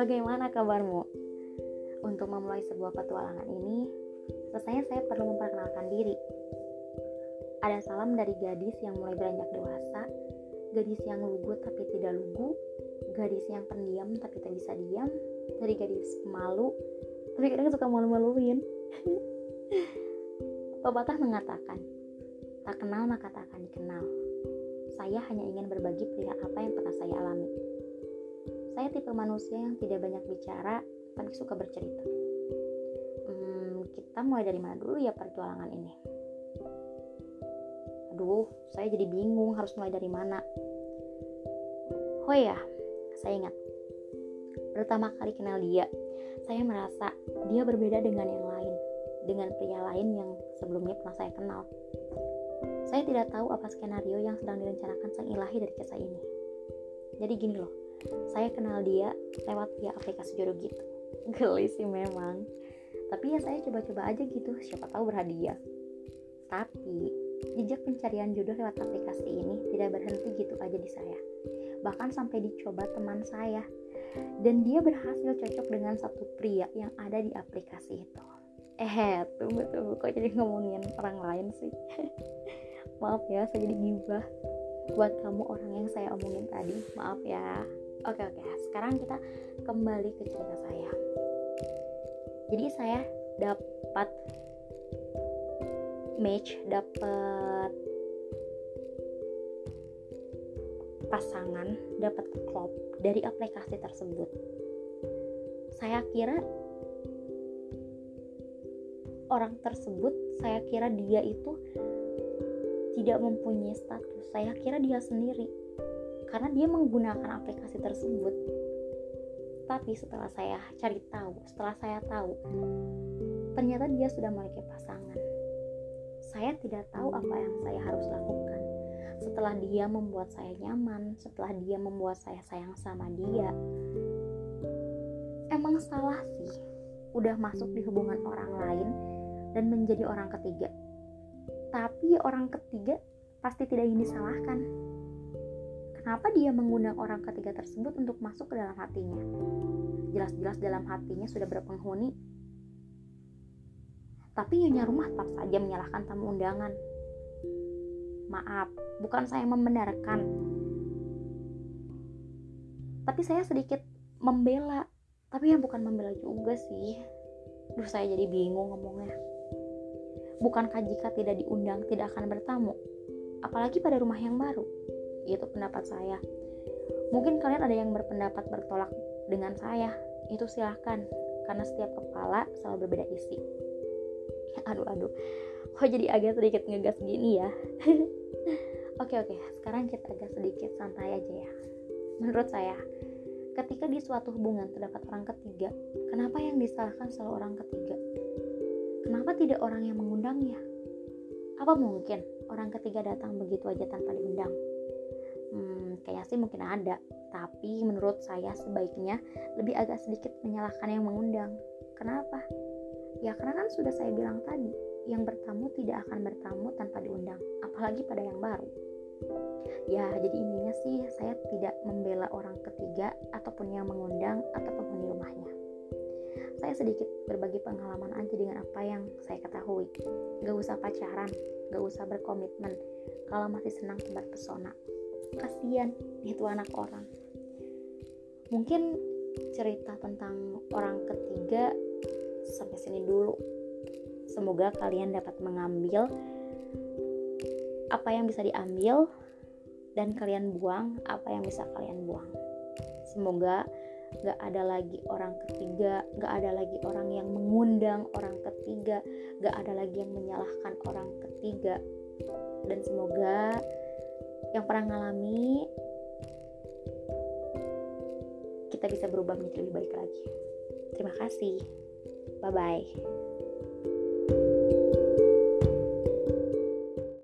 bagaimana kabarmu? Untuk memulai sebuah petualangan ini, rasanya saya perlu memperkenalkan diri. Ada salam dari gadis yang mulai beranjak dewasa, gadis yang lugu tapi tidak lugu, gadis yang pendiam tapi tak bisa diam, dari gadis malu tapi kadang suka malu-maluin. Pepatah mengatakan, tak kenal maka tak akan dikenal. Saya hanya ingin berbagi perihal apa yang pernah saya alami. Saya tipe manusia yang tidak banyak bicara, tapi suka bercerita. Hmm, kita mulai dari mana dulu ya perjualangan ini? Aduh, saya jadi bingung harus mulai dari mana. Oh ya, saya ingat. Pertama kali kenal dia, saya merasa dia berbeda dengan yang lain, dengan pria lain yang sebelumnya pernah saya kenal. Saya tidak tahu apa skenario yang sedang direncanakan sang ilahi dari kisah ini. Jadi gini loh, saya kenal dia lewat via aplikasi jodoh gitu. Geli sih memang. Tapi ya saya coba-coba aja gitu, siapa tahu berhadiah. Tapi jejak pencarian jodoh lewat aplikasi ini tidak berhenti gitu aja di saya. Bahkan sampai dicoba teman saya. Dan dia berhasil cocok dengan satu pria yang ada di aplikasi itu. Eh, tunggu tunggu kok jadi ngomongin orang lain sih. maaf ya saya jadi gibah buat kamu orang yang saya omongin tadi maaf ya oke oke. Sekarang kita kembali ke cerita saya. Jadi saya dapat match dapat pasangan dapat klop dari aplikasi tersebut. Saya kira orang tersebut saya kira dia itu tidak mempunyai status. Saya kira dia sendiri karena dia menggunakan aplikasi tersebut. Tapi setelah saya cari tahu, setelah saya tahu, ternyata dia sudah memiliki pasangan. Saya tidak tahu apa yang saya harus lakukan. Setelah dia membuat saya nyaman, setelah dia membuat saya sayang sama dia, emang salah sih udah masuk di hubungan orang lain dan menjadi orang ketiga tapi orang ketiga pasti tidak ingin disalahkan. Kenapa dia mengundang orang ketiga tersebut untuk masuk ke dalam hatinya? Jelas-jelas dalam hatinya sudah berpenghuni. Tapi nyonya rumah tetap saja menyalahkan tamu undangan. Maaf, bukan saya membenarkan. Tapi saya sedikit membela. Tapi ya bukan membela juga sih. Duh, saya jadi bingung ngomongnya. Bukankah jika tidak diundang tidak akan bertamu? Apalagi pada rumah yang baru. Itu pendapat saya. Mungkin kalian ada yang berpendapat bertolak dengan saya. Itu silahkan. Karena setiap kepala selalu berbeda isi. Aduh, aduh. Kok jadi agak sedikit ngegas gini ya? oke, oke. Sekarang kita agak sedikit santai aja ya. Menurut saya, ketika di suatu hubungan terdapat orang ketiga, kenapa yang disalahkan selalu orang ketiga? Kenapa tidak orang yang mengundangnya? Apa mungkin orang ketiga datang begitu aja tanpa diundang? Hmm, kayaknya sih mungkin ada, tapi menurut saya sebaiknya lebih agak sedikit menyalahkan yang mengundang. Kenapa? Ya karena kan sudah saya bilang tadi, yang bertamu tidak akan bertamu tanpa diundang, apalagi pada yang baru. Ya, jadi intinya sih saya tidak membela orang ketiga ataupun yang mengundang atau penghuni rumahnya saya sedikit berbagi pengalaman aja dengan apa yang saya ketahui. Gak usah pacaran, gak usah berkomitmen kalau masih senang tebar pesona. Kasian itu anak orang. Mungkin cerita tentang orang ketiga sampai sini dulu. Semoga kalian dapat mengambil apa yang bisa diambil dan kalian buang apa yang bisa kalian buang. Semoga gak ada lagi orang ketiga gak ada lagi orang yang mengundang orang ketiga gak ada lagi yang menyalahkan orang ketiga dan semoga yang pernah ngalami kita bisa berubah menjadi lebih baik lagi. Terima kasih. Bye bye